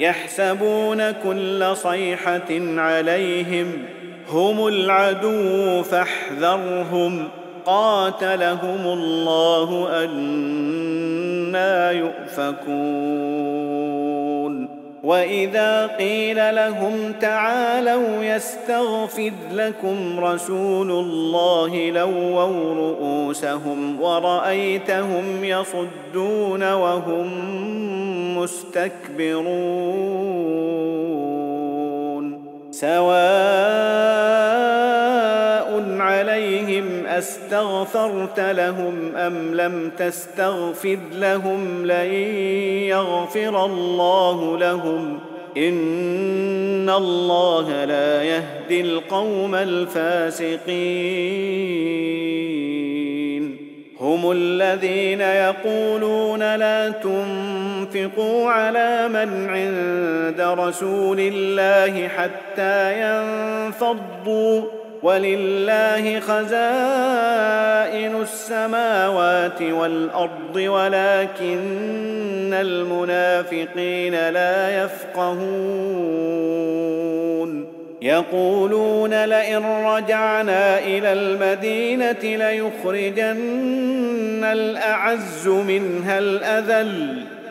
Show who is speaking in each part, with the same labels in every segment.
Speaker 1: يحسبون كل صيحة عليهم هم العدو فاحذرهم قاتلهم الله أنا يؤفكون واذا قيل لهم تعالوا يستغفر لكم رسول الله لووا رؤوسهم ورايتهم يصدون وهم مستكبرون سواء عليهم أستغفرت لهم أم لم تستغفر لهم لن يغفر الله لهم إن الله لا يهدي القوم الفاسقين هم الذين يقولون لا تنفقوا على من عند رسول الله حتى ينفضوا ولله خزائن السماوات والارض ولكن المنافقين لا يفقهون يقولون لئن رجعنا الى المدينه ليخرجن الاعز منها الاذل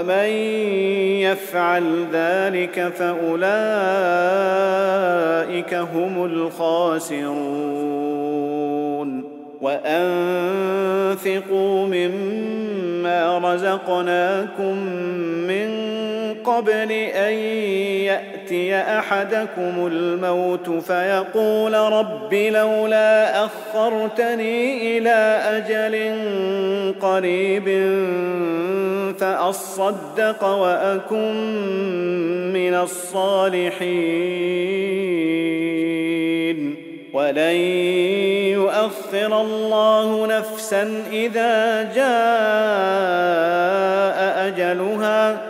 Speaker 1: ومن يفعل ذلك فاولئك هم الخاسرون وانفقوا مما رزقناكم من قبل أن يأتي أحدكم الموت فيقول رب لولا أخرتني إلى أجل قريب فأصدق وأكن من الصالحين ولن يؤخر الله نفسا إذا جاء أجلها